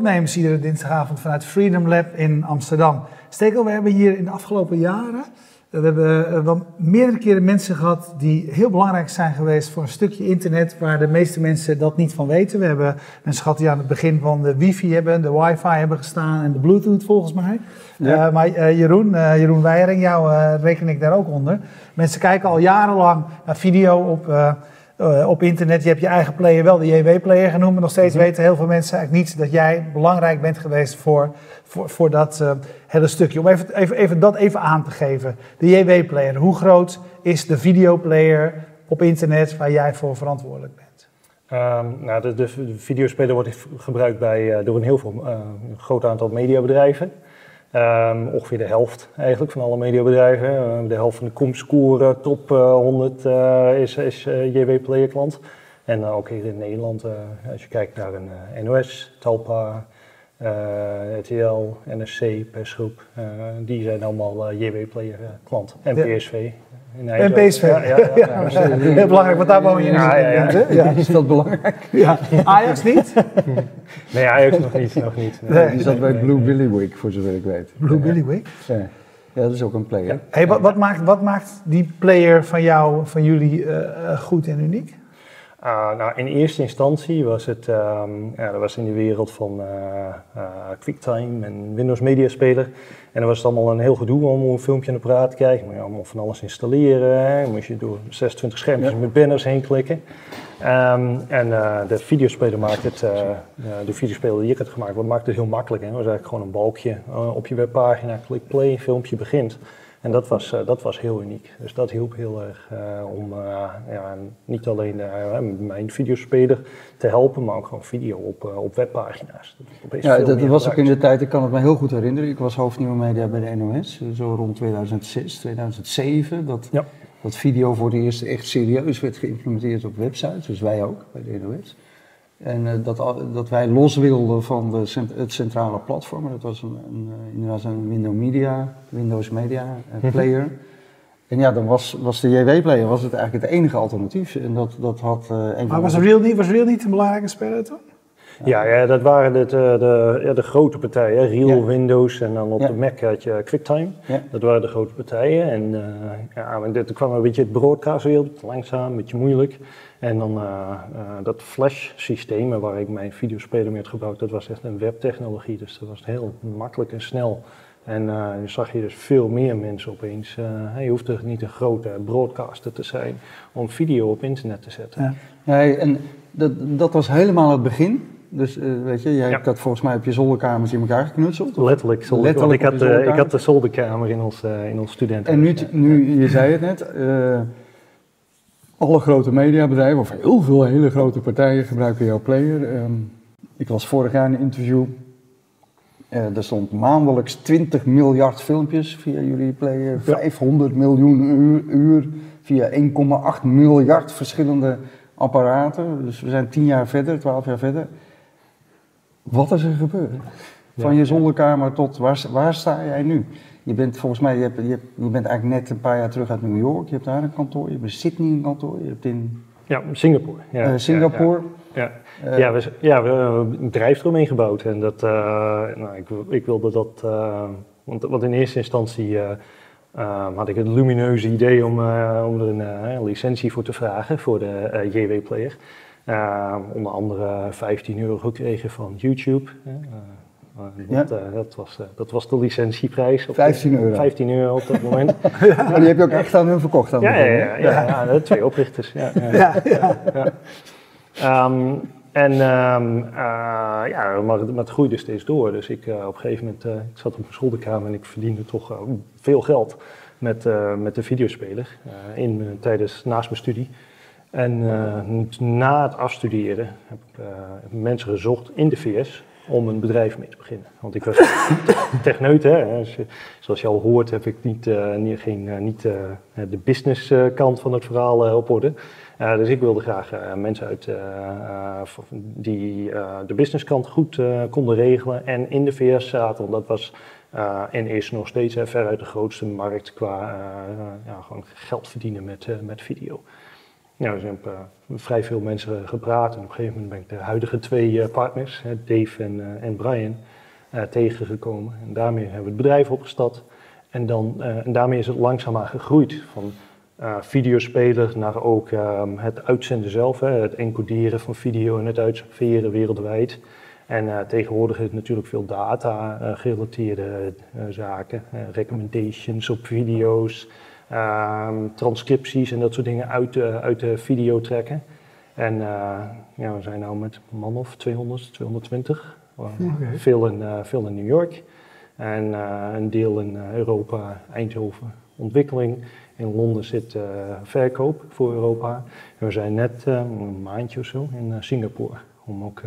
Topnames, iedere dinsdagavond vanuit Freedom Lab in Amsterdam. Stekel, we hebben hier in de afgelopen jaren, we hebben eh, wel meerdere keren mensen gehad die heel belangrijk zijn geweest voor een stukje internet waar de meeste mensen dat niet van weten. We hebben mensen gehad die aan het begin van de wifi hebben, de wifi hebben gestaan en de bluetooth volgens mij. Ja. Eh, maar eh, Jeroen, eh, Jeroen Weijering, jou eh, reken ik daar ook onder. Mensen kijken al jarenlang naar video op, eh, op internet. Je hebt je eigen player wel de JW-player genoemd, maar nog steeds weten heel veel mensen eigenlijk niet dat jij belangrijk bent geweest voor, voor, voor dat eh, hele stukje. Om even, even, even dat even aan te geven. De JW-player, hoe groot is de videoplayer op internet waar jij voor verantwoordelijk bent? Ehm, nou, de, de, de videospeler wordt gebruikt bij, eh, door een heel veel, een groot aantal mediabedrijven. Ehm, ongeveer de helft eigenlijk van alle mediabedrijven. Eh, de helft van de Comscore top eh, 100 eh, is, is eh, JW Player klant. En eh, ook hier in Nederland, eh, als je kijkt naar een eh, NOS, Talpa, eh, RTL, NSC, persgroep, eh, die zijn allemaal eh, JW Player eh, klant. En Ja. PSV. In En. PSV. Ja, ja, ja. Ja, heel belangrijk, want daar woon je Ja, ja, ja. natuurlijk. Ja. Is dat belangrijk? Ja. Ajax niet? Nee, Ajax nog niet. Nog niet. Nee. Die zat bij Blue Billy Week, voor zover ik weet. Blue Billy Week. Ja, ja dat is ook een player. Hey, wat, wat, maakt, wat maakt die player van jou, van jullie, goed en uniek? Ah, nou, in eerste instantie was het, ehm, ja, dat was in de wereld van eh, eh, QuickTime en Windows Media Speler. En dan was het allemaal een heel gedoe om een filmpje aan de praat te krijgen. Moet je allemaal van alles installeren. Hè. Moest je door 26 schermpjes Ja. met banners heen klikken. Ehm, en eh, de videospeler maakt het, eh, eh, de videospeler die ik had gemaakt, wat maakt het heel makkelijk. Hè. Het was eigenlijk gewoon een balkje eh, op je webpagina, klik play, filmpje begint. En dat was, eh, dat was heel uniek. Dus dat hielp heel erg eh, om eh, ja, niet alleen mijn videospeler te helpen, maar ook gewoon video op, op webpagina's. Dat Ja, dat was ook in de tijd, ik kan het me heel goed herinneren. Ik was hoofdnieuwe media bij de NOS, zo rond 2006, 2007. Dat, Ja. dat video voor het eerst echt serieus werd geïmplementeerd op websites, dus wij ook bij de NOS. En eh, dat, dat wij los wilden van de, cent- het centrale platform. Dat was een, een, eh, inderdaad een Windows Media, Windows Media eh, Mhm. player. En ja, dan was, was de JW-player was het eigenlijk het enige alternatief. En dat, dat had eh, een Maar van was de- Real niet, was Real niet een belangrijke speler toen? Ja, ja, dat waren de, de, de, ja, de grote partijen. Real. Windows en dan op de Mac had je QuickTime. Dat waren de grote partijen. En eh, ja, er kwam een beetje het broadcastwereld, langzaam, een beetje moeilijk. En dan eh, eh, dat flash-systeem waar ik mijn videospeler mee had gebruikt, dat was echt een webtechnologie. Dus dat was heel makkelijk en snel. En eh dan zag je dus veel meer mensen opeens. eh, je hoeft er niet een grote broadcaster te zijn om video op internet te zetten. Ja. En dat, dat was helemaal het begin. Dus eh, weet je, jij Ja. hebt dat volgens mij op je zolderkamers in elkaar geknutseld. Letterlijk, zolder, Letterlijk ik de had, eh, ik had de zolderkamer in ons, eh, in ons studenten. En nu, nu, je zei het net, alle grote mediabedrijven, of heel veel hele grote partijen gebruiken jouw player. Ehm, ik was vorig jaar in een interview. Er stond maandelijks 20 miljard filmpjes via jullie player, 500 miljoen uur, uur via 1,8 miljard verschillende apparaten. Dus we zijn 10 jaar verder, 12 jaar verder. Wat is er gebeurd? Van je zolderkamer tot waar, waar sta jij nu? Je bent volgens mij, je, hebt, je, hebt- je bent eigenlijk net een paar jaar terug uit New York. Je hebt daar een kantoor, je hebt in Sydney een kantoor, je hebt in Ja, Singapore. Ja, eh, Singapore. Ja, ja. Eh, ja, we, ja, we hebben een bedrijf eromheen gebouwd. En dat, eh, nou, ik, ik wilde dat, want, want in eerste instantie eh, eh, had ik het lumineuze idee om, om er een licentie voor te vragen voor de JW-player. Eh, onder andere 15 euro gekregen van YouTube. eh, dat, eh, dat, was, dat was de licentieprijs. op 15 euro. 15 euro op dat moment. Maar die heb je ook echt aan hun verkocht dan? Ja, ja, ja, ja, ja, de twee oprichters. Ja, ja. Ja, ja. Ja. Ehm, en ehm, eh, ja, maar, het- maar het groeide steeds door. Dus ik, op een gegeven moment, ik zat op mijn zolderkamer en ik verdiende toch veel geld met, met de videospeler in, tijdens, naast mijn studie. En eh, na het afstuderen heb ik eh, mensen gezocht in de VS om een bedrijf mee te beginnen. Want ik was techneut, hè. Als je- Zoals je al hoort heb ik niet, eh, niet, eh, niet eh, de business eh, kant van het verhaal eh, op orde. Eh, dus ik wilde graag eh, mensen uit eh, eh, die eh, de businesskant goed eh, konden regelen en in de VS zaten. Want dat was eh, en is nog steeds eh, veruit de grootste markt qua eh, eh, ja, gewoon geld verdienen met, eh, met video. Nou, uh, vrij veel mensen gepraat. En op een gegeven moment ben ik de huidige twee partners, Dave en, en Brian, tegengekomen. En daarmee hebben we het bedrijf opgestart. En, dan, en daarmee is het langzaamaan gegroeid. Van uh, videospeler naar ook ehm, het uitzenden zelf, hè, het encoderen van video en het uitserveren wereldwijd. En tegenwoordig is het natuurlijk veel data gerelateerde zaken, recommendations op video's, transcripties en dat soort dingen uit, uit de video trekken. En ja, we zijn nu met man of 200, 220, veel, in, veel in New York en een deel in Europa, Eindhoven, ontwikkeling. In Londen zit uh, verkoop voor Europa. En we zijn net uh, een maandje of zo in uh, Singapore. Om ook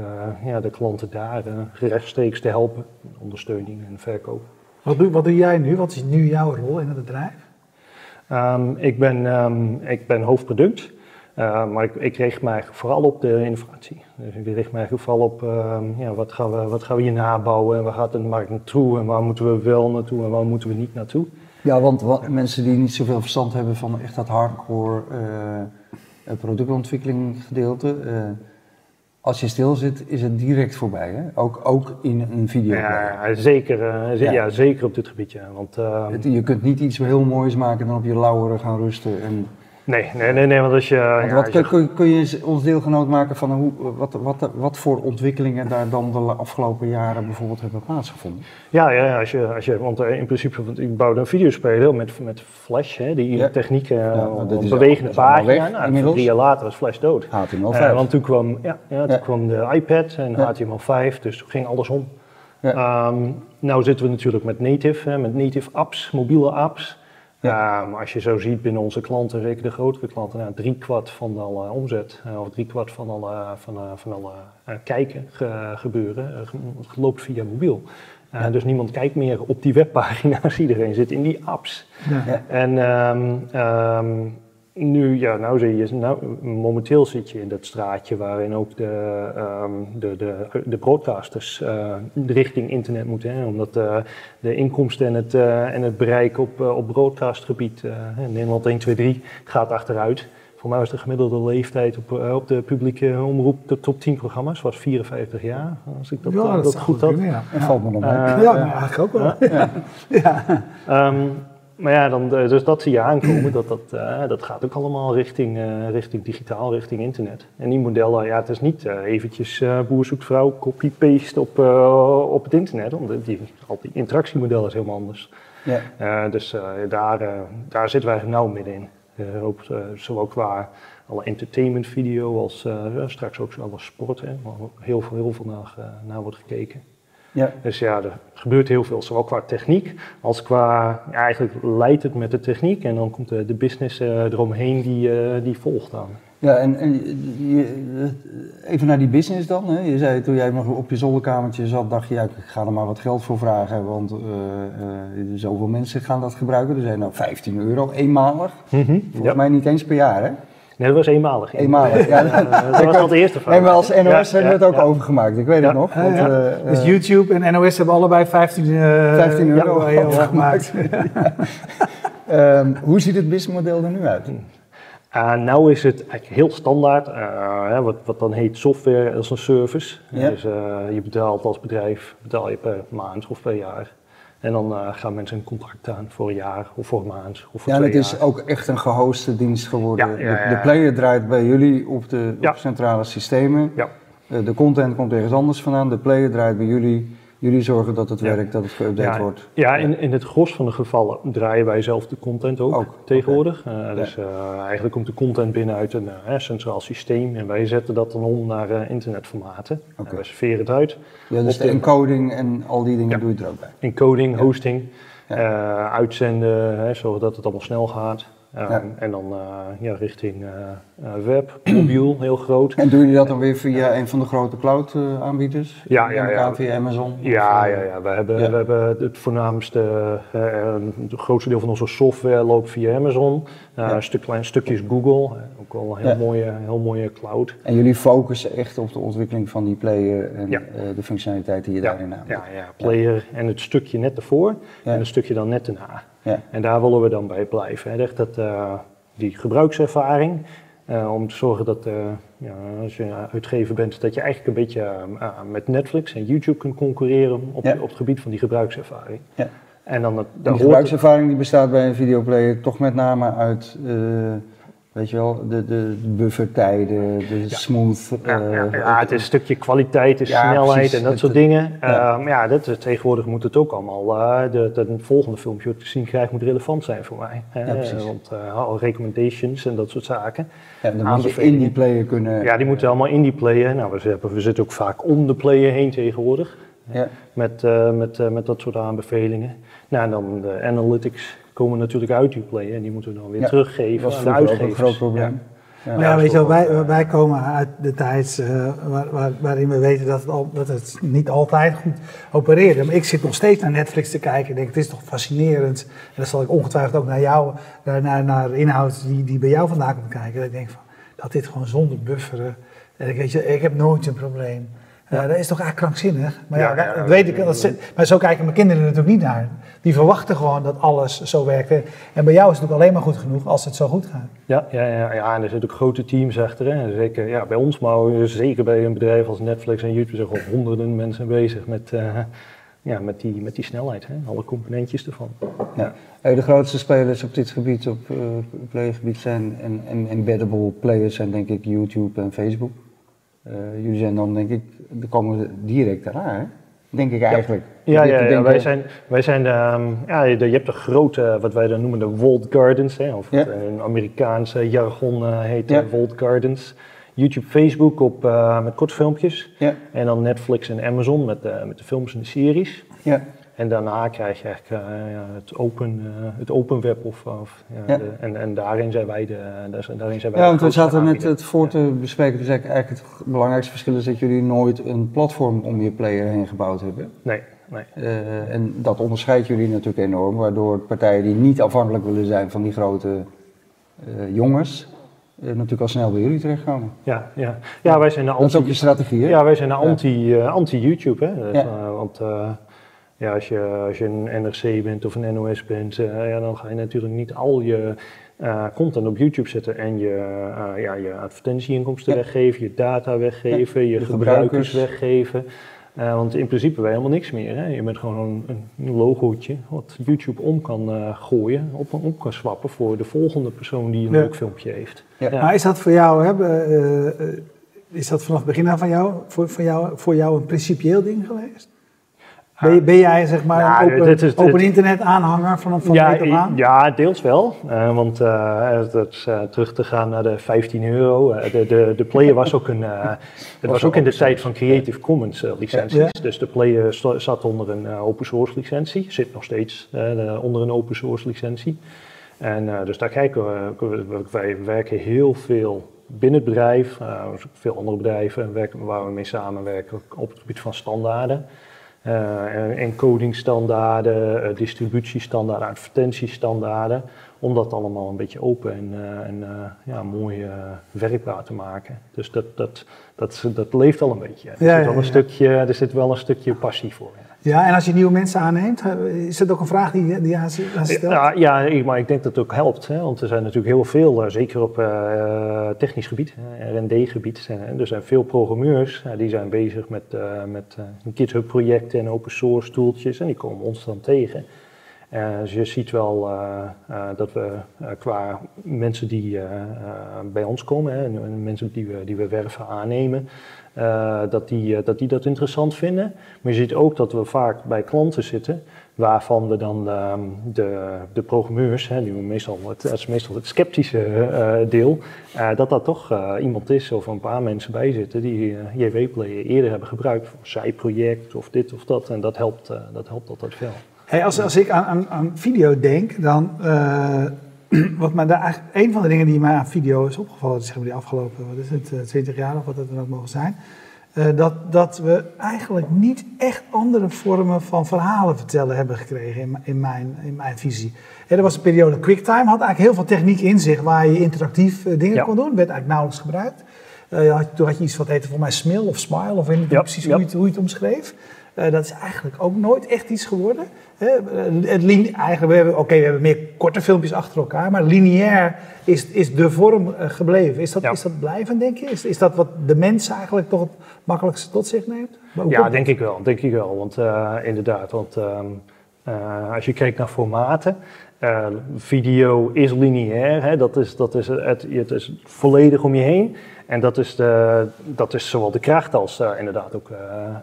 ja, de klanten daar rechtstreeks te helpen. Ondersteuning en verkoop. Wat doe, wat doe jij nu? Wat is nu jouw rol in het bedrijf? Um, ik, ben, um, ik ben hoofdproduct. maar ik, ik, richt mij vooral op de innovatie. Dus ik richt mij vooral op um, ja, wat, gaan we, wat gaan we hier nabouwen en waar gaat de markt naartoe en waar moeten we wel naartoe en waar moeten we niet naartoe. Ja, want wat, mensen die niet zoveel verstand hebben van echt dat hardcore uh, productontwikkeling gedeelte. Als je stil zit, is het direct voorbij. Hè? Ook, ook in een video. Ja, zeker, uh, ja. ja. zeker op dit gebied. Ja. Want, je kunt niet iets heel moois maken en dan op je lauweren gaan rusten. En Nee, nee, nee, nee, want als je... Want ja, wat, je... Kun, kun, je ons deelgenoot maken van hoe, wat, wat, wat voor ontwikkelingen daar dan de afgelopen jaren bijvoorbeeld hebben plaatsgevonden? Ja, ja als je, als je, want eh, in principe, want ik bouwde een videospeler met, met Flash, hè, die ja. techniek, ja, nou, bewegende pagina. Nou, drie jaar later was Flash dood. HTML5. Uh, want toen kwam, ja, ja, toen kwam de iPad en HTML5, dus toen ging alles om. Um, nou zitten we natuurlijk met native, hè, met native apps, mobiele apps. Ja. maar als je zo ziet binnen onze klanten, zeker de grotere klanten, nou, drie kwart van alle omzet, uh, of drie kwart van alle, van, uh, van alle uh, kijken gebeuren, loopt via mobiel. Ja. Dus niemand kijkt meer op die webpagina's, iedereen zit in die apps. Ja. En um, um, nu, ja, nou zie je, nou, momenteel zit je in dat straatje waarin ook de, um, de, de, de broadcasters uh, richting internet moeten. Hè, omdat uh, de inkomsten en het, uh, en het bereik op, op broadcastgebied, Nederland 1, 2, 3, gaat achteruit. Voor mij was de gemiddelde leeftijd op, op de publieke omroep, de top 10 programma's, was 54 jaar. Als ik dat, ja, dat, dat goed had. Ja. Dat valt me nog mee. ja, eigenlijk ook wel. Ja. ja. Um, maar ja, dan, dus dat zie je aankomen, dat, dat, uh, dat gaat ook allemaal richting, uh, richting digitaal, richting internet. En die modellen, ja, het is niet uh, eventjes boer zoekt vrouw, copy-paste op, op het internet, want die, al die interactiemodellen is helemaal anders. Ja. dus daar, daar zitten wij nauw middenin. ook, zowel qua alle entertainment video als straks ook alle sport, hè, waar heel veel, heel veel naar, naar wordt gekeken. Ja. Dus ja, er gebeurt heel veel, zowel qua techniek als qua, ja, eigenlijk leidt het met de techniek en dan komt de, de business uh, eromheen die, uh, die volgt dan. Ja, en, en je, even naar die business dan. Hè. Je zei toen jij nog op je zolderkamertje zat, dacht je, ja, ik ga er maar wat geld voor vragen, want uh, zoveel mensen gaan dat gebruiken. Er zijn nou 15 euro, eenmalig. Mm -hmm, Volgens ja. mij niet eens per jaar, hè? Nee, dat was eenmalig. Eenmalig, ja. dat was al de eerste vraag. En we als NOS ja, hebben we het ook overgemaakt, ik weet het nog. Want, uh, dus YouTube en NOS hebben allebei 15, uh, 15 euro ja, overgemaakt. um, hoe ziet het businessmodel er nu uit? Uh, nou is het eigenlijk heel standaard, uh, wat, wat, dan heet software als een service. Ja. Dus uh, je betaalt als bedrijf betaal je per maand of per jaar. En dan uh, gaan mensen een contract aan voor een jaar of voor een maand of voor ja, twee jaar. Ja, het is ook echt een gehoste dienst geworden. Ja, ja, de, de, player draait bij jullie op de op centrale systemen. Ja. Uh, de content komt ergens anders vandaan. De player draait bij jullie jullie zorgen dat het werkt, dat het geüpdate ja, wordt. Ja, in, in het gros van de gevallen draaien wij zelf de content ook, ook tegenwoordig. Okay. Uh, dus uh, eigenlijk komt de content binnen uit een uh, centraal systeem en wij zetten dat dan om naar internetformaten. Okay. En wij serveren het uit. Ja, dus de, encoding en al die dingen doe je er ook bij? Encoding, hosting, uitzenden, hè, zodat het allemaal snel gaat. Ja. En dan uh, ja, richting uh, web, mobiel, heel groot. En doen jullie dat dan weer via een van de grote cloud aanbieders? Ja, ja, ja. Via Amazon? Ja, ja, ja. We, hebben, we hebben het voornaamste, het grootste deel van onze software loopt via Amazon. een stuk, klein stukje is Google, ook wel een heel, mooie, heel mooie cloud. En jullie focussen echt op de ontwikkeling van die player en de functionaliteit die je daarin aanbiedt? Ja, ja, player en het stukje net ervoor en het stukje dan net erna. Ja. En daar willen we dan bij blijven. Hè. Echt dat, uh, die gebruikservaring Uh, om te zorgen dat uh, ja, als je uitgever bent, dat je eigenlijk een beetje met Netflix en YouTube kunt concurreren op, Ja. op het gebied van die gebruikservaring. Ja. En dan daar die gebruikservaring die bestaat bij een videoplayer toch met name uit, eh, weet je wel, de, de buffertijden, de smooth. Ja, eh, ja, ja, het is een stukje kwaliteit, de snelheid precies. en dat Het- soort dingen. ja. Ehm, ja, dat, tegenwoordig moet het ook allemaal, eh de, de, het volgende filmpje wat ik te zien krijg moet relevant zijn voor mij. hè. Ja, precies. Want eh, al recommendations en dat soort zaken. ja, dan moet je in die player kunnen. Ja, die moeten allemaal in die player. Nou, we zitten, we zitten ook vaak om de player heen tegenwoordig. Ja. Met, eh, met, eh, met dat soort aanbevelingen. Nou, en dan de analytics komen natuurlijk uit die player en die moeten we dan weer Ja, teruggeven Dat was aan de vroeger ook een groot probleem. Ja. Maar ja, dat weet is je wel, wij, wij komen uit de tijd eh, waar, waar- waarin we weten dat het, al, dat het niet altijd goed opereerde. Maar ik zit nog steeds naar Netflix te kijken en denk, het is toch fascinerend. En dan zal ik ongetwijfeld ook naar jou, naar, naar, naar inhoud die, die bij jou vandaan komt kijken. Dat ik denk van, dat dit gewoon zonder bufferen. En ik, weet je, ik heb nooit een probleem. Ja, dat is toch eigenlijk krankzinnig? Maar ja, Ja, ja, dat weet ik. Dat zit- maar zo kijken mijn kinderen er natuurlijk niet naar. Die verwachten gewoon dat alles zo werkt. En bij jou is het natuurlijk alleen maar goed genoeg als het zo goed gaat. Ja, ja, ja, ja, en er zitten ook grote teams achter. Hè. Zeker ja, bij ons, maar zeker bij een bedrijf als Netflix en YouTube zijn gewoon honderden mensen bezig met, eh, ja, met, die, met die snelheid. Hè. Alle componentjes ervan. Ja. Eh, De grootste spelers op dit gebied, op uh, playgebied zijn en, en embeddable players zijn denk ik YouTube en Facebook. Eh, jullie zijn dan denk ik, er komen direct daarna, hè? denk ik eigenlijk. Ja, ja, wij zijn, wij zijn ehm, ja, je hebt de grote, wat wij dan noemen de walled gardens, hè, of Ja. het, eh, Amerikaanse jargon eh, heet Ja. walled gardens. YouTube, Facebook op, met korte filmpjes. Ja, En dan Netflix en Amazon met, eh, met de films en de series. ja, En daarna krijg je eigenlijk eh, het, open, eh, het open web. Of, of, de- en, en daarin zijn wij de, daar zijn- daarin zijn wij ja want we zaten net het voor te bespreken. Dus eigenlijk het belangrijkste verschil is dat jullie nooit een platform om je player heen gebouwd hebben. Nee, nee. Eh, en dat onderscheidt jullie natuurlijk enorm, waardoor partijen die niet afhankelijk willen zijn van die grote eh, jongens, eh, natuurlijk al snel bij jullie terechtkomen. Ja, ja. ja, wij zijn de Dat is ook anti... je strategie, hè? Ja, wij zijn de anti, eh, anti-YouTube. hè. Dus, Ja. eh, want eh, ja, als, je, als je een NRC bent of een NOS bent, eh, ja, dan ga je natuurlijk niet al je eh, content op YouTube zetten en je, eh, ja, je advertentieinkomsten Ja. weggeven, je data weggeven, je gebruikers, gebruikers. weggeven. Eh, want in principe ben je helemaal niks meer. Hè? Je bent gewoon een, een logootje wat YouTube om kan eh, gooien, op, om kan swappen voor de volgende persoon die een Ja. leuk filmpje heeft. Ja. Maar is dat voor jou, hè, is dat vanaf het begin af van jou, voor, voor jou, voor jou een principieel ding geweest? Ben, je- ben jij zeg maar Ja, een open, open internet aanhanger van, van ja, meet af aan? ja, deels wel. Eh, want eh, dat is, eh, terug te gaan naar de 15 euro. de, de, de player was ook, een, het was ook in de tijd van Creative Commons licenties. Ja. Dus de player zat onder een open source licentie. Zit nog steeds de- onder een open source licentie. En dus daar kijken we, wij werken heel veel binnen het bedrijf, veel andere bedrijven werken, waar we mee samenwerken op het gebied van standaarden. Eh, en encodingstandaarden, uh, distributiestandaarden, advertentiestandaarden. Om dat allemaal een beetje open en, uh, en ja, mooi werkbaar te maken. Dus dat, dat, dat, dat leeft al een beetje. Er, Ja, zit ja, wel een stukje, er zit wel een stukje passie voor. Ja. En als je nieuwe mensen aanneemt, eh, is dat ook een vraag die, die aan ze stelt? Ja, ja, maar ik denk dat het ook helpt. Hè? Want er zijn natuurlijk heel veel, eh, zeker op eh, technisch gebied, R&D-gebied. zijn- Er zijn veel programmeurs, die zijn bezig met, eh, met GitHub-projecten en open source tooltjes. En die komen ons dan tegen. Dus je ziet wel dat we qua mensen die bij ons komen, hè, en mensen die we, die we werven aannemen, eh, dat, die, eh, dat die dat interessant vinden. Maar je ziet ook dat we vaak bij klanten zitten waarvan we dan ehm, de, de programmeurs, hè, die meestal, het, dat is meestal het sceptische eh, deel, eh, dat dat toch iemand is of een paar mensen bij zitten die JW-player eerder hebben gebruikt voor zijproject of dit of dat. En dat helpt, dat helpt altijd veel. Hey, als, als ik aan, aan, aan video denk, dan. Eh, wat mij daar eigenlijk, een van de dingen die mij aan video is opgevallen, zeg maar die afgelopen wat is het, eh, 20 jaar of wat het dan ook mogen zijn. eh, dat, dat we eigenlijk niet echt andere vormen van verhalen vertellen hebben gekregen in, in, mijn, in mijn visie. Er was een periode QuickTime, had eigenlijk heel veel techniek in zich waar je interactief eh, dingen Ja. kon doen. werd eigenlijk nauwelijks gebruikt. Eh, je had- toen had je iets wat heette voor mij Smil of Smile, of weet niet Ja, precies ja. hoe, je het, hoe je het omschreef. Eh, dat is eigenlijk ook nooit echt iets geworden. Hè? Eh, het eigenlijk, we hebben, oké, we hebben meer korte filmpjes achter elkaar, maar lineair is, is de vorm eh, gebleven. Is dat, Ja. is dat blijvend, denk je? Is, is dat wat de mens eigenlijk toch het makkelijkste tot zich neemt? Ja, denk ik wel. Denk ik wel. Want inderdaad, want ehm, eh, als je kijkt naar formaten, video is lineair. Hè? Dat, is, dat is het, het is volledig om je heen. En dat is, de, dat is zowel de kracht als eh, inderdaad ook eh,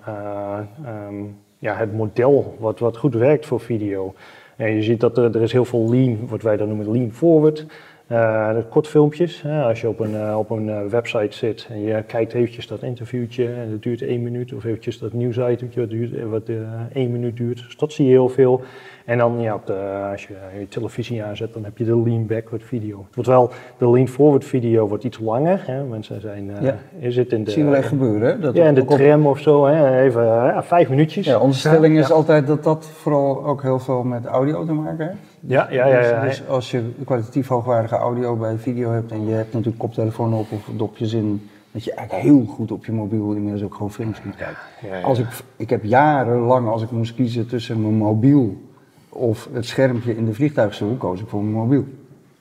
eh, ehm, ja, het model wat, wat goed werkt voor video. En je ziet dat er, is heel veel lean, wat wij dan noemen lean forward. Kort filmpjes. Als je op een, op een website zit en je kijkt eventjes dat interviewtje en dat duurt één minuut. Of eventjes dat nieuwsitemtje wat, duurt, wat één minuut duurt. Dus dat zie je heel veel. En dan ja, op de, als je je televisie aanzet, dan heb je de lean backward video. Terwijl de lean forward video wordt iets langer. Hè. Mensen zijn, Ja. je zit in de, zien we wel echt gebeuren. Hè? Dat ja, in de op- tram of zo. Hè. Even eh, ja, vijf minuutjes. ja, onze stelling is Ja. altijd dat dat vooral ook heel veel met audio te maken heeft. ja, ja. ja, ja. Dus, dus als je kwalitatief hoogwaardige audio bij video hebt en je hebt natuurlijk koptelefoon op of dopjes in, dat je eigenlijk heel goed op je mobiel inmiddels ook gewoon films kunt kijken. Als ik, ik heb jarenlang, als ik moest kiezen tussen mijn mobiel of het schermpje in de vliegtuigstoel, koos ik voor mijn mobiel.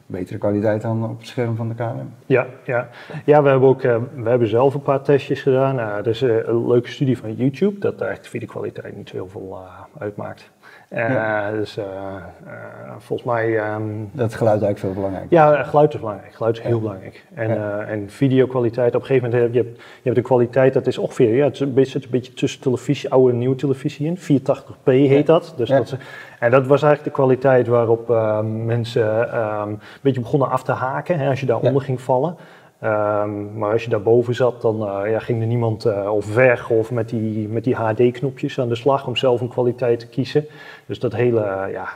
Betere kwaliteit dan op het scherm van de KLM. Ja, ja. ja we, hebben ook, eh, we hebben zelf een paar testjes gedaan. Nou, er is eh, een leuke studie van YouTube dat eigenlijk de videokwaliteit niet zo heel veel eh, uitmaakt. Eh, Ja. Dus eh, eh, volgens mij, ehm, Dat geluid eigenlijk veel belangrijker. ja, geluid is belangrijk. Geluid is heel belangrijk. En, Ja. eh, en videokwaliteit, op een gegeven moment heb je, je hebt de kwaliteit, dat is ongeveer, ja, het is een beetje, zit een beetje tussen televisie, oude en nieuwe televisie in. 480p heet dat. Dus dat en dat was eigenlijk de kwaliteit waarop eh, mensen ehm, een beetje begonnen af te haken, hè, als je daaronder ging vallen. Ehm, maar als je daarboven zat, dan eh, ja, ging er niemand eh, of weg of met die, met die HD-knopjes aan de slag om zelf een kwaliteit te kiezen. Dus dat hele eh, ja,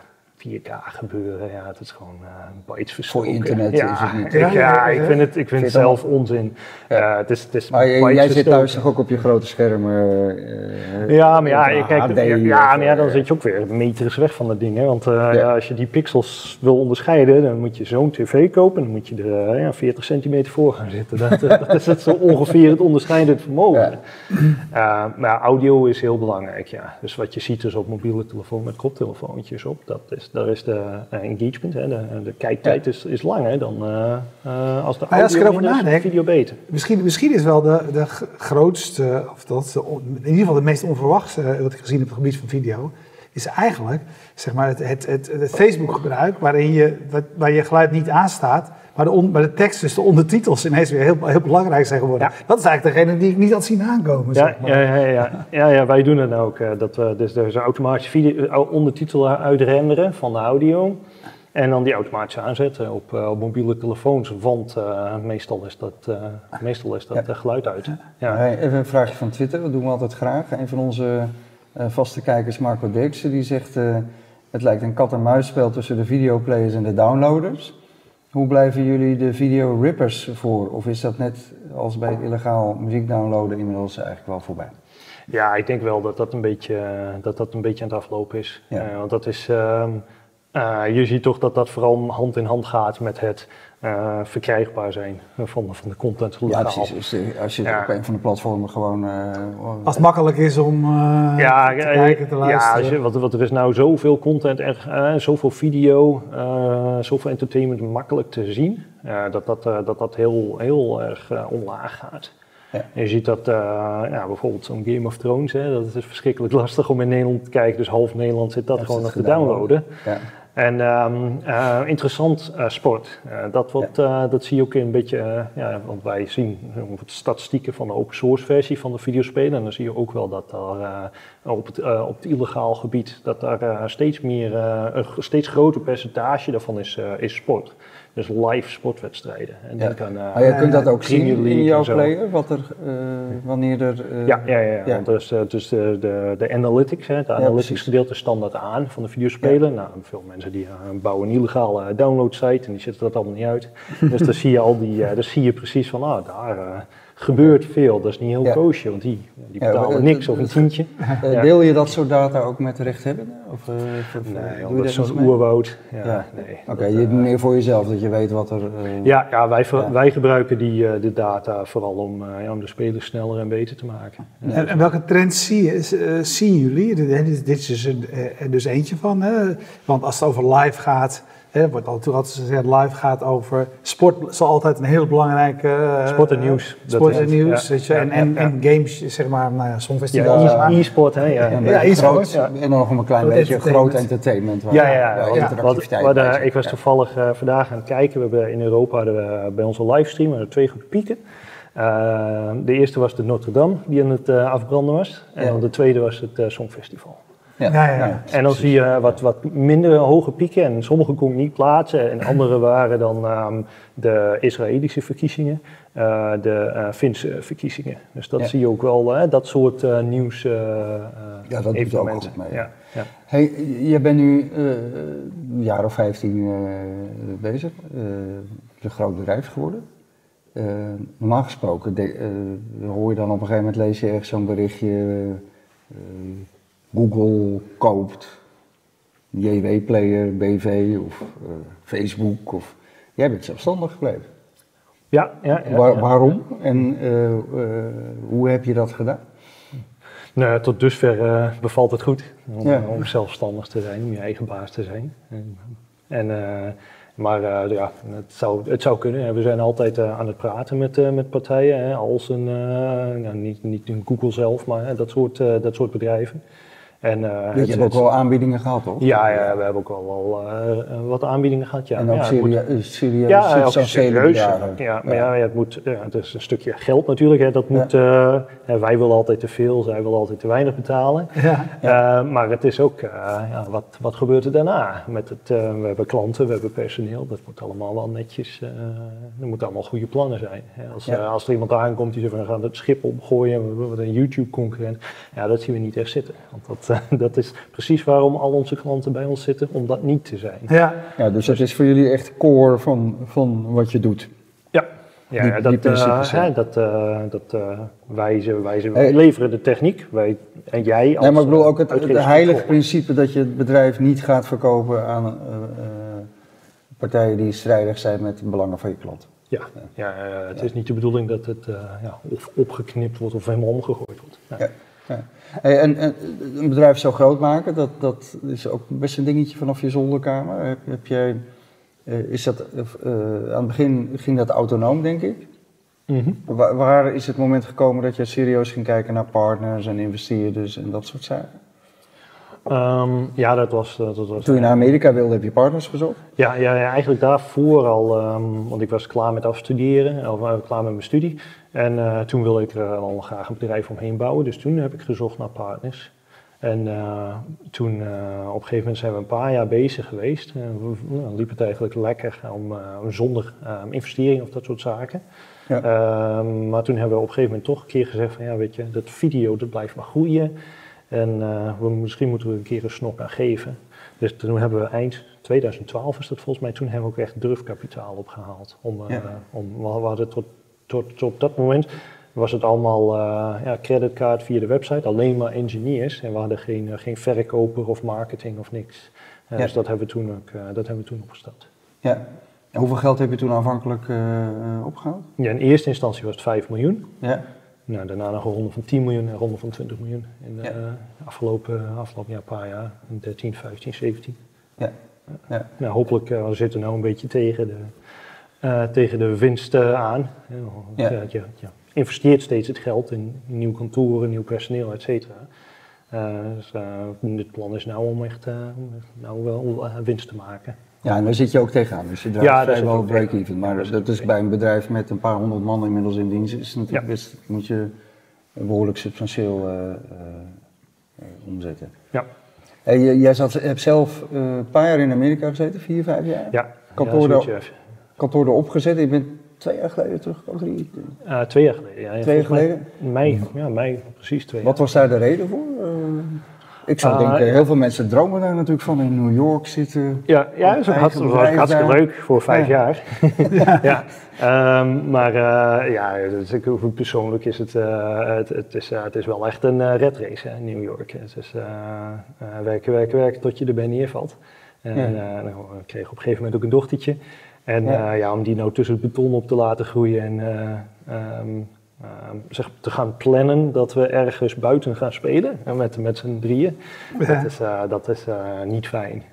4K gebeuren, ja, het is gewoon uh, bytes Voor internet ja, is het niet. Ik, Ja, ik vind het, ik vind het zelf onzin. Ja. Eh, het is, het is Maar jij, zit thuis toch ook op je grote schermen? eh, Ja, maar ja, of je kijkt, HD ja, of, ja, maar ja, dan eh, zit je ook weer meters weg van dat ding. Hè? Want eh, ja. als je die pixels wil onderscheiden, dan moet je zo'n tv kopen. Dan moet je er eh, ja, 40 centimeter voor gaan zitten. Dat, eh, dat is het zo ongeveer het onderscheidend vermogen. Ja. Eh, maar audio is heel belangrijk, ja. Dus wat je ziet dus op mobiele telefoon met koptelefoontjes op, dat is, daar is de eh, engagement, hè, de, de kijktijd is, is langer dan eh, eh, als de Maar ja, als ik audio erover minder nadenk- video beter. Misschien, misschien is wel de, de grootste, of dat, de in ieder geval de meest onverwachte wat ik gezien heb op het gebied van video, is eigenlijk zeg maar, het, het, het, het Facebook-gebruik waarin je, waar je geluid niet aanstaat, maar de, on- maar de tekst, dus de ondertitels ineens weer heel, heel belangrijk zijn geworden. Ja. Dat is eigenlijk degene die ik niet had zien aankomen. Ja, zeg maar. ja, ja, ja. ja, ja, wij doen het ook. eh, Dat we, dus er is een automatische video, eh, ondertitelen uitrenderen van de audio. En dan die automatisch aanzetten op, eh, op mobiele telefoons. Want eh, meestal is dat, eh, meestal is dat Ja. eh, geluid uit. Ja. Hey, even een vraagje van Twitter, dat doen we altijd graag. Een van onze eh, vaste kijkers, Marco Dirksen, die zegt... eh, het lijkt een kat-en-muisspel tussen de videoplayers en de downloaders. Hoe blijven jullie de video-rippers voor? Of is dat net als bij het illegaal muziek downloaden inmiddels eigenlijk wel voorbij? Ja, ik denk wel dat dat een beetje, eh, dat dat een beetje aan het aflopen is. Ja. Eh, want dat is, ehm, eh, je ziet toch dat dat vooral hand in hand gaat met het eh, verkrijgbaar zijn van, van de content Ja, precies. Dus, als je Ja. op een van de platformen gewoon... eh, Als het makkelijk is om eh, ja, te kijken, te ja luisteren. als je, want, want er is nou zoveel content, er, eh, zoveel video, eh, zoveel entertainment makkelijk te zien, eh, dat, dat, eh, dat dat heel, heel erg omlaag gaat. Ja. Je ziet dat eh, ja, bijvoorbeeld zo'n Game of Thrones, hè, dat is verschrikkelijk lastig om in Nederland te kijken, dus half Nederland zit dat Dat gewoon nog te gedownload. downloaden. En eh, interessant eh, sport. Eh, dat, wordt, dat zie je ook een beetje, ja, want wij zien wat statistieken van de open source versie van de videospelen. En dan zie je ook wel dat daar op, het, eh, op het illegaal gebied, dat daar eh, steeds meer, eh, een steeds groter percentage daarvan is, eh, is sport. Dus live sportwedstrijden. En Ja. aan, eh, Maar je kunt dat ook zien in jouw player, wat er, eh, wanneer er... eh, Ja, ja, ja, ja. want dus, eh, dus de, de, de analytics, hè, het analytics gedeelte standaard aan van de videospelen. Nou, veel mensen die eh, bouwen een illegale eh, downloadsite en die zetten dat allemaal niet uit. dus dan zie je al die, eh, dan zie je precies van, ah, daar, eh, gebeurt veel. Dat is niet heel Ja. koosje, want die, die betalen niks of een tientje. Ja. Deel je dat soort data ook met de rechthebbenden? Of, eh, Nee, joh, je dat is zo'n oerwoud. Ja, Ja. nee. Oké, je eh, meer voor jezelf, dat je weet wat er... eh, ja, ja, wij, ver- Ja. wij gebruiken die, eh, de data vooral om, eh, ja, om de spelers sneller en beter te maken. Ja. En, en welke trends zie je, zien jullie? Dit, is dus, een, eh, dus eentje van. Hè? Want als het over live gaat, hè, er wordt altijd altijd gezegd, live gaat over sport zal altijd een heel belangrijke... eh, Sport en nieuws. Dat Sport is en nieuws. Ja. weet je, en, Ja, en, ja. en games, zeg maar, nou ja, Songfestival. Ja, Ja, e- e-sport, hè? Ja. Ja, e-sport, ja. En dan nog een klein Groot beetje groot entertainment. Waar, Ja, ja, ja. eh, zit. ik was Ja. toevallig eh, vandaag aan het kijken. We hebben in Europa hadden we bij onze livestream twee groepen pieken. De eerste was de Notre Dame, die aan het afbranden was. En Ja. dan de tweede was het eh, Songfestival. Ja, Ja, ja. En dan zie je wat, wat minder hoge pieken. En sommige kon ik niet plaatsen. En andere waren dan ehm, de Israëlische verkiezingen, eh, de eh, Finse verkiezingen. Dus dat Ja. zie je ook wel, hè, dat soort eh, nieuws. eh, eh, Ja, dat doet ook goed mee, Ja, ja. Hey, je bent nu eh, een jaar of 15 eh, bezig. eh, een groot bedrijf geworden. Eh, normaal gesproken de- eh, hoor je dan op een gegeven moment lees je ergens zo'n berichtje. eh, Google koopt JW-player, BV of eh, Facebook. Of, jij bent zelfstandig gebleven. Ja, ja, ja, Waar- ja. Waarom en eh, eh, hoe heb je dat gedaan? Nou, tot dusver bevalt het goed om, Ja. om zelfstandig te zijn, om je eigen baas te zijn. En, maar ja, het zou, het zou kunnen. We zijn altijd aan het praten met, met partijen, hè, als een, nou, niet, niet een Google zelf, maar dat, soort, dat soort bedrijven. En, eh, je het- hebt ook wel aanbiedingen gehad, toch? Ja, ja, we hebben ook al wel eh, wat aanbiedingen gehad. Ja. En ook ja, moet- serieus, ja, ook serieus. Ja, maar ja, het, moet, ja, het is een stukje geld natuurlijk. Hè. Dat moet, eh, hè, wij willen altijd te veel, zij willen altijd te weinig betalen. Ja. Eh, maar het is ook, eh, ja, wat, wat gebeurt er daarna? Met het, eh, we hebben klanten, we hebben personeel, dat moet allemaal wel netjes, eh er moeten allemaal goede plannen zijn. Hè. Als, Ja. eh, als er iemand aankomt die zegt van we gaan het schip opgooien, we worden een YouTube-concurrent, ja, dat zien we niet echt zitten. Want dat, eh, dat is precies waarom al onze klanten bij ons zitten, om dat niet te zijn. Ja. Ja, dus dat is voor jullie echt core van, van wat je doet. Ja, ja, Die- ja, die dat, principes, eh, ja. hè, dat, eh, dat eh, wij, ze- wij, ze- Hey. leveren de techniek, wij, en jij als Nee, maar ik bedoel ook het, heilige principe dat je het bedrijf niet gaat verkopen aan eh, eh, partijen die strijdig zijn met de belangen van je klant. Ja, ja het is niet de bedoeling dat het eh, ja, of opgeknipt wordt of helemaal omgegooid wordt. Ja. Hey, en, en een bedrijf zo groot maken, dat, dat is ook best een dingetje vanaf je zolderkamer. Heb, heb jij, eh, is dat, eh, aan het begin ging dat autonoom, denk ik. Mhm. Waar, waar is het moment gekomen dat je serieus ging kijken naar partners en investeerders en dat soort zaken? Ehm, ja, dat was... eh, Dat was Toen je naar Amerika wilde, heb je partners gezocht? Ja, ja, ja, eigenlijk daarvoor al, ehm, want ik was klaar met afstuderen, of klaar met mijn studie. En eh, toen wilde ik er al graag een bedrijf omheen bouwen, dus toen heb ik gezocht naar partners. En eh, toen, eh, op een gegeven moment zijn we een paar jaar bezig geweest. We- nou, liep het eigenlijk lekker om, zonder eh, investering of dat soort zaken. Ja. Ehm, maar toen hebben we op een gegeven moment toch een keer gezegd van ja, weet je, dat video dat blijft maar groeien. En we, misschien moeten we een keer een snok aan geven. Dus toen hebben we eind 2012 is dat volgens mij, toen hebben we ook echt durfkapitaal opgehaald. Om, Ja. om, we hadden tot, tot, tot op dat moment was het allemaal eh ja, creditcard via de website, alleen maar engineers. En we hadden geen, eh, geen verkoper of marketing of niks. Eh, Ja. Dus dat hebben we toen ook, dat hebben we toen opgestart. Ja. En hoeveel geld heb je toen aanvankelijk eh, eh, opgehaald? Ja, in eerste instantie was het 5 miljoen. Ja. Nou, daarna nog een ronde van 10 miljoen en een ronde van 20 miljoen in de Ja. afgelopen, afgelopen jaar, paar jaar, in 13, 15, 17. Ja. Ja. Nou, hopelijk we zitten nou een beetje tegen de, uh, tegen de winst aan. Ja. Ja. Je, je, investeert steeds het geld in nieuw kantoor, nieuw personeel, et cetera. Uh, dus het plan is nou om echt nou wel winst te maken. Ja, en daar zit je ook tegenaan. Dus je draait Ja, vrijwel ook break-even. Maar dat is bij een bedrijf met een paar honderd man inmiddels in dienst, is natuurlijk Ja. best, moet je behoorlijk substantieel eh, eh, eh, omzetten. Ja. Hey, jij zat, hebt zelf eh, een paar jaar in Amerika gezeten, vier, vijf jaar? Ja, Kantoor, ja. Kantoor erop gezet. Je bent twee jaar geleden teruggekomen, drie? Uh, twee jaar geleden. Ja. Twee jaar geleden? Mei, ja, mei, precies twee Wat was daar de reden voor? Eh, Ik zou Ah, denken, heel veel mensen dromen daar natuurlijk van in New York zitten. Ja, ja dat is hartstikke, hartstikke leuk voor vijf Ja. jaar. ja. Ehm, maar eh, ja, ik, persoonlijk is het, eh, het, het, is, het is wel echt een red race hè, in New York. Het is werken, werken, werken tot je erbij neervalt. En Ja. ik kreeg op een gegeven moment ook een dochtertje. En Ja. ja. ja, om die nou tussen het beton op te laten groeien en eh, ehm, zeg, te gaan plannen dat we ergens buiten gaan spelen en met, met z'n drieën, Ja. dat is, eh, dat is eh, niet fijn.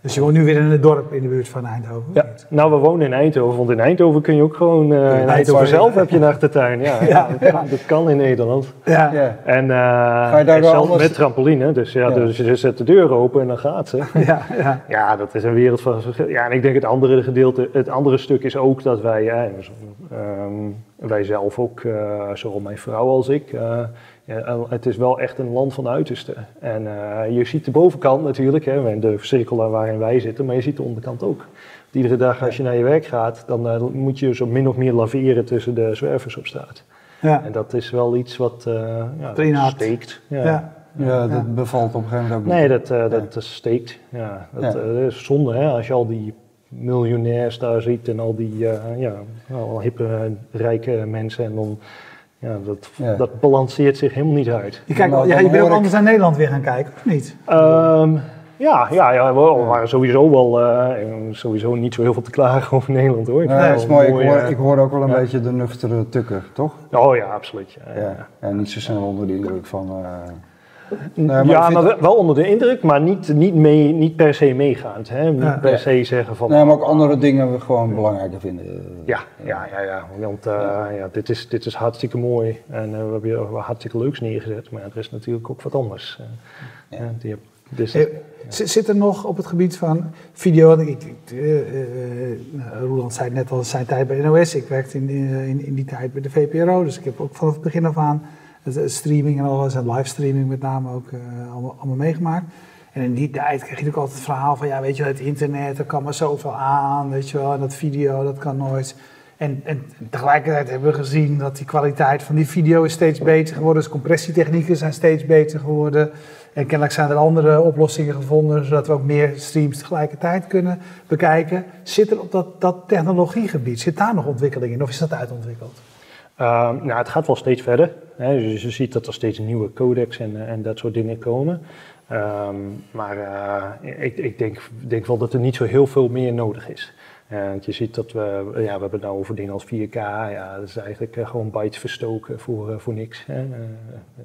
Dus je woont nu weer in een dorp in de buurt van Eindhoven? of Ja, niet? nou we wonen in Eindhoven, want in Eindhoven kun je ook gewoon, eh, in Eindhoven. Eindhoven zelf heb je een achtertuin. Ja, Ja, ja, dat, kan, dat kan in Nederland. Ja. Ja. En, eh, je daar en wel zelf anders- met trampoline, dus, ja, Ja. dus je zet de deur open en dan gaat ze. Ja, ja. Ja, dat is een wereld van verschil. Ja, en ik denk het andere gedeelte, het andere stuk is ook dat wij, eh, ehm, wij zelf ook, eh, zowel mijn vrouw als ik, eh, ja, het is wel echt een land van uiterste. En eh, je ziet de bovenkant natuurlijk, hè, de cirkel waarin wij zitten, maar je ziet de onderkant ook. Iedere dag als je naar je werk gaat, dan eh, moet je zo min of meer laveren tussen de zwervers op straat. ja. En dat is wel iets wat eh ja, steekt. Ja. ja. Ja, dat Ja. bevalt op een gegeven moment ook Nee, dat, eh, dat, dat steekt. Ja, dat, Ja. dat is zonde hè, als je al die miljonairs daar ziet en al die eh, ja, al hippe, rijke mensen. En dan, ja, dat, Ja. dat balanceert zich helemaal niet uit. Je, kijkt, Nou, ja, je bent ook hoor ik- anders naar Nederland weer gaan kijken, of niet? Ehm, ja, ja, ja, we waren sowieso wel eh, sowieso niet zo heel veel te klagen over Nederland hoor. Ik Nee, dat is mooi. Ik hoor, eh, ik hoor ook wel een ja. beetje de nuchtere tukker, toch? Oh ja, absoluut. Ja, ja. Ja. En niet zo snel onder de indruk van... eh, Nee, ik ja, maar wel- wel onder de indruk, maar niet, niet, mee, niet per se meegaand. Hè? Niet Ja. per Ja. se zeggen van... Nee, maar ook andere dingen we gewoon belangrijker vinden. Ja, ja, ja, ja. Want eh, ja. dit, is, dit is hartstikke mooi en eh, we hebben hier hartstikke leuks neergezet. Maar er is natuurlijk ook wat anders. Ja. Ja, die heb- dus, Zit er nog op het gebied van video, ik, ik, nou, Roland zei net al, zijn tijd bij NOS, ik werkte in, in, in die tijd bij de VPRO, dus ik heb ook vanaf het begin af aan streaming en alles, en livestreaming met name ook eh, allemaal, allemaal meegemaakt. En in die tijd kreeg je ook altijd het verhaal van, ja weet je wel, het internet, er kan maar zoveel aan, weet je wel, en dat video, dat kan nooit. En, en tegelijkertijd hebben we gezien dat die kwaliteit van die video is steeds beter geworden. Dus compressietechnieken zijn steeds beter geworden. En kennelijk zijn er andere oplossingen gevonden, zodat we ook meer streams tegelijkertijd kunnen bekijken. Zit er op dat, dat technologiegebied, zit daar nog ontwikkeling in of is dat uitontwikkeld? Ehm, nou, het gaat wel steeds verder. Hè. Dus je ziet dat er steeds nieuwe codecs en, eh, en dat soort dingen komen. Ehm, maar eh, ik, ik denk, denk wel dat er niet zo heel veel meer nodig is. Eh, want je ziet dat we, ja, we hebben het nou over dingen als 4K. Ja, dat is eigenlijk gewoon bytes verstoken voor, voor niks. Hè.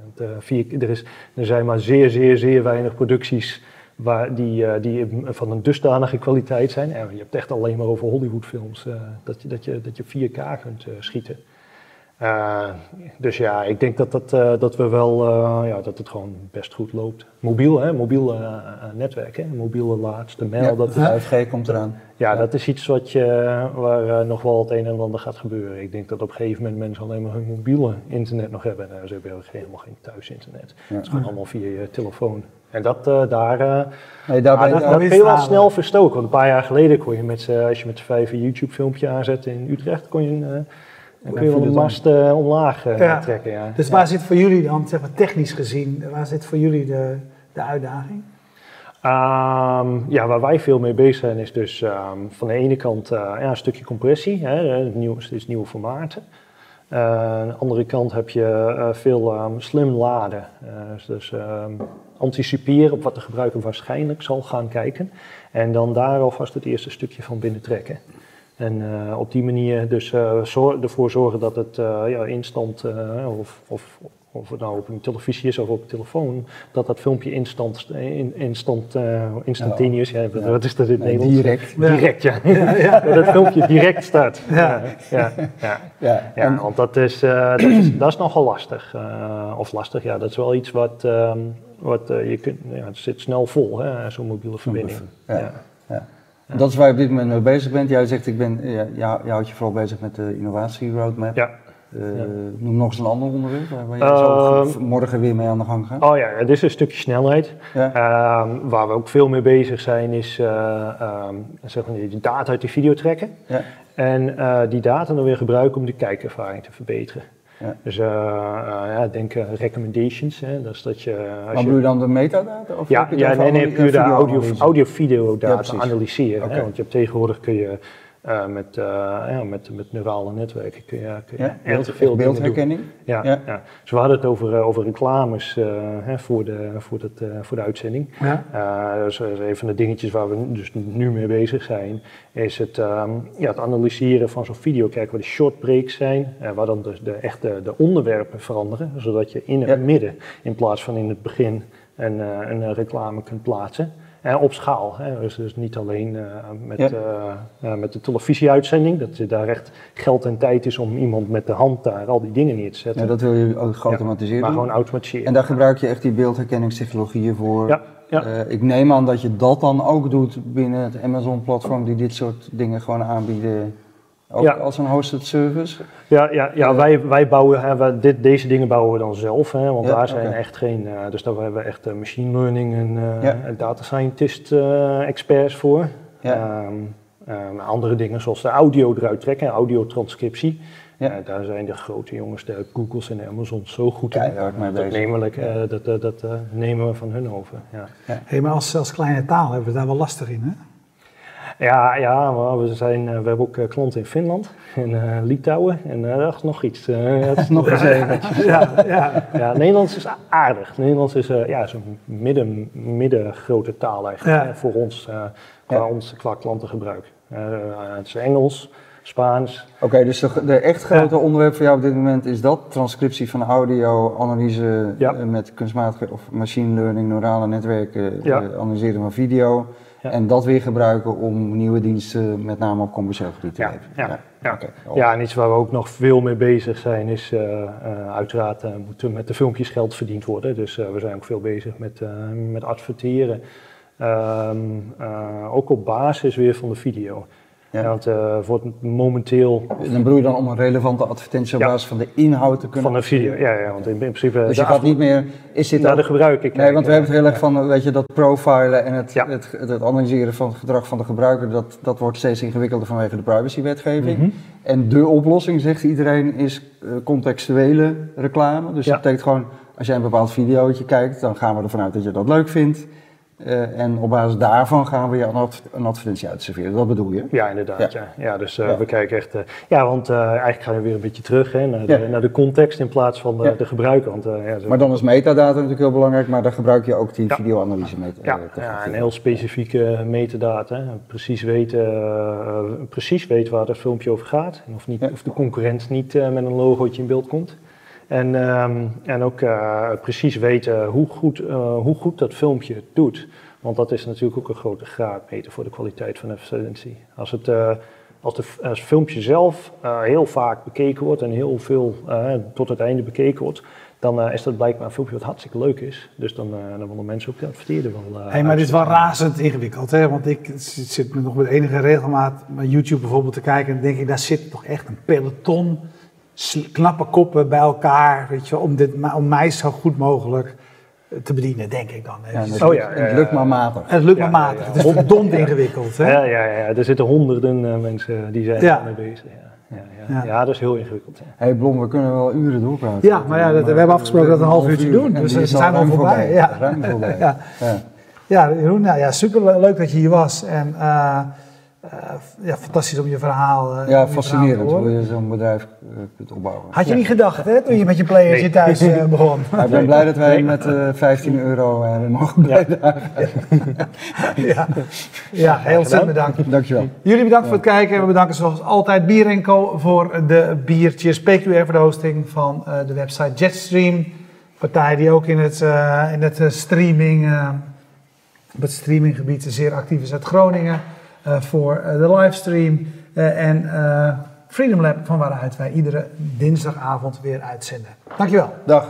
Want, eh, 4K er, is, er zijn maar zeer, zeer, zeer weinig producties waar die, die van een dusdanige kwaliteit zijn. Je hebt echt alleen maar over Hollywoodfilms dat, je, dat, je, dat je 4K kunt schieten. Eh, dus ja, ik denk dat, dat, eh, dat we wel, eh, ja, dat het gewoon best goed loopt. Mobiel, hè, mobiel netwerk, hè, mobiele laatste mail, Ja, dat, is, 5G komt eraan. ja, dat is iets wat je, waar nog wel het een en ander gaat gebeuren. Ik denk dat op een gegeven moment mensen alleen maar hun mobiele internet nog hebben. Nou, ze hebben helemaal geen thuisinternet. Ja. Het is gewoon allemaal via je telefoon. En dat eh, daar, Nee, daarbij, ah, dat, daar dat je wel het snel verstoken. Want een paar jaar geleden kon je met z'n- als je met z'n vijf een YouTube filmpje aanzette in Utrecht, kon je, een, dan kun je wel het mast eh, omlaag eh, Ja. trekken. Ja. Dus waar zit voor jullie dan, zeg maar technisch gezien, waar zit voor jullie de, de uitdaging? Ehm, ja, waar wij veel mee bezig zijn is dus ehm, van de ene kant eh, ja, een stukje compressie, hè, eh, nieuw, steeds nieuwe formaten. Eh, aan de andere kant heb je veel ehm, slim laden. Dus dus anticiperen op wat de gebruiker waarschijnlijk zal gaan kijken. En dan daar alvast het eerste stukje van binnen trekken. En eh, op die manier dus eh, zor- ervoor zorgen dat het eh, ja, instant, of, of, of het nou op een televisie is of op een telefoon, dat dat filmpje instant, in, instant instantaneous, ja, wat- Ja. wat is dat in het Nee, Nederlands? direct. Direct, ja. Dat het filmpje direct start. Ja. ja, ja, en- want dat is, dat is, dat is nogal lastig. Of lastig, ja, dat is wel iets wat, ehm, wat je kunt, ja, het zit snel vol, hè, zo'n mobiele verbinding. Ja. Ja. Dat is waar je op dit moment mee bezig bent. Jij zegt, ik ben, ja, ja, je houdt je vooral bezig met de innovatie roadmap. Ja. Eh, Ja. Noem nog eens een ander onderwerp waar je zo Ehm, morgen weer mee aan de gang gaat. Oh ja, dit is een stukje snelheid. Ja. Ehm, waar we ook veel mee bezig zijn, is eh, ehm, zeg maar die data uit die video trekken. Ja. En eh, die data dan weer gebruiken om de kijkervaring te verbeteren. Ja. Dus eh, ja, denk eh, recommendations. Hè, dus dat je, als Maar je bedoel je dan de metadata? Of ja, ja nee, nee, puur de video audio, audio-video Ja, data analyseren. Hè, want je hebt tegenwoordig kun je uh, met, uh, ja, met, met neurale netwerken kun je, kun je Ja, beeld, veel beeldherkenning? Ja, Ja. ja. Dus we hadden het over, uh, over reclames hè, voor, de, voor, dat, voor de uitzending. Ja. dus een van de dingetjes waar we dus nu mee bezig zijn, is het, um, ja, het analyseren van zo'n video. Kijken waar de short breaks zijn, waar dan dus de, echt de, de onderwerpen veranderen. Zodat je in het midden, in plaats van in het begin, een, een reclame kunt plaatsen. En op schaal. Hè. Dus, dus niet alleen uh, met, Ja. uh, met de televisieuitzending, dat er daar echt geld en tijd is om iemand met de hand daar al die dingen neer te zetten. Ja, dat wil je ook geautomatiseerd maar gewoon automatiseren. En daar gebruik je echt die beeldherkenningstechnologieën voor. Ja, ja. Eh, ik neem aan dat je dat dan ook doet binnen het Amazon-platform die dit soort dingen gewoon aanbieden. Ook Ja. als een hosted service. Ja, ja, ja wij, wij bouwen, hè, wij- dit, deze dingen bouwen we dan zelf, hè, want Ja, daar zijn echt geen, eh, dus daar hebben we echt eh, machine learning en, eh, Ja. en data scientist eh, experts voor. Ja. Ehm, ehm, andere dingen zoals de audio eruit trekken, audiotranscriptie. Ja. Daar zijn de grote jongens, de Googles en de Amazons zo goed in. Mee dat nemen, we, eh, dat, dat, dat eh, nemen we van hun over. Ja. Hey, maar als, als kleine taal hebben we daar wel lastig in, hè? Ja, ja maar we, zijn, eh, we hebben ook eh, klanten in Finland en eh, Litouwen en ach, nog iets. Eh, het is nog eens even. Ja, ja. Ja, Nederlands is aardig. Nederlands is ja, zo'n midden, middengrote taal eigenlijk Ja. voor ons, qua, ons, qua klantengebruik. Het is Engels, Spaans. Oké, dus de, de echt grote onderwerp voor jou op dit moment is dat? Transcriptie van audio, analyse Ja. eh, met kunstmatige of machine learning, neurale netwerken, Ja. eh, analyseren van video. En dat weer gebruiken om nieuwe diensten, met name op commercieel gebied te Ja, leveren. ja, ja. Oké. Ja, en iets waar we ook nog veel mee bezig zijn is, eh, uiteraard moet er met de filmpjes geld verdiend worden. Dus we zijn ook veel bezig met, met adverteren. Ehm, eh, ook op basis weer van de video. Ja. Ja, want eh, wordt momenteel Dan bedoel je dan om een relevante advertentie op Ja. basis van de inhoud te kunnen van de video, ja, ja want in, in principe... Dus je gaat af- niet meer, is dit naar ook- de gebruiker kijken. Nee, want we hebben het heel erg van, weet je, dat profilen en het, Ja. het, het, het analyseren van het gedrag van de gebruiker, dat, dat wordt steeds ingewikkelder vanwege de privacywetgeving. Mhm. En de oplossing, zegt iedereen, is eh, contextuele reclame. Dus Ja. dat betekent gewoon, als jij een bepaald videootje kijkt, dan gaan we ervan uit dat je dat leuk vindt. Eh, en op basis daarvan gaan we je een, adv- een advertentie uitserveren. Dat bedoel je? Ja, inderdaad. Ja. Ja. dus eh, Ja. we kijken echt. eh, ja, want eigenlijk gaan we weer een beetje terug hè, naar, de, naar de context in plaats van de, de gebruiker. Want, ja, zo- Maar dan is metadata natuurlijk heel belangrijk, maar daar gebruik je ook die videoanalyse mee. ja, ja, een heel specifieke metadata. hè. Precies weten, precies weten waar het filmpje over gaat. En of, niet, of de concurrent niet met een logootje in beeld komt. En, ehm, en ook eh, precies weten hoe goed, eh, hoe goed dat filmpje het doet. Want dat is natuurlijk ook een grote graadmeter voor de kwaliteit van advertentie. Als het, eh, als, de, als het filmpje zelf heel vaak bekeken wordt en heel veel tot het einde bekeken wordt, dan is dat blijkbaar een filmpje wat hartstikke leuk is. Dus dan, eh, dan willen mensen ook de adverteren wel. eh, Hey, maar dit is wel razend ingewikkeld, hè? Want ik zit nog met enige regelmaat naar YouTube bijvoorbeeld te kijken. En dan denk ik, daar zit toch echt een peloton knappe koppen bij elkaar, weet je, om, dit, om mij zo goed mogelijk eh, te bedienen, denk ik dan. Ja, Dus- dus Oh ja, het ja, ja. lukt maar matig. het lukt Ja, maar matig. ja, ja. Het is verdomd ingewikkeld, hè? Ja, ja, ja, er zitten honderden eh, mensen die zijn Ja. daarmee bezig. Ja. Ja, ja. Ja. Ja. dat is heel ingewikkeld. Ja. Hé hey Blom, we kunnen wel uren doorpraten. Ja, maar ja, dat- we hebben afgesproken dat we een half uurtje uur doen, en dus we zijn al voorbij, ja. Ruim voorbij. Ja. Ja. Ja, Jeroen, nou ja, super leuk dat je hier was. En eh, eh, ja, fantastisch om je verhaal eh, Ja, je fascinerend verhaal hoe je zo'n bedrijf eh, kunt opbouwen. Had je niet gedacht, hè, toen je met je players hier thuis eh, begon? Maar ik ben blij dat wij met eh 15 euro eh, mogen bijdragen. ja. ja, heel ontzettend bedankt. Dankjewel. Jullie bedankt voor het kijken. En we bedanken zoals altijd Bier Co voor de biertjes. PQR voor de hosting van eh, de website Jetstream. Partij die ook in het, eh, in het eh, streaming, eh, op het streaminggebied zeer actief is uit Groningen. Eh, voor eh, de livestream. Eh, en Freedom Lab van waaruit wij iedere dinsdagavond weer uitzenden. Dankjewel. Dag.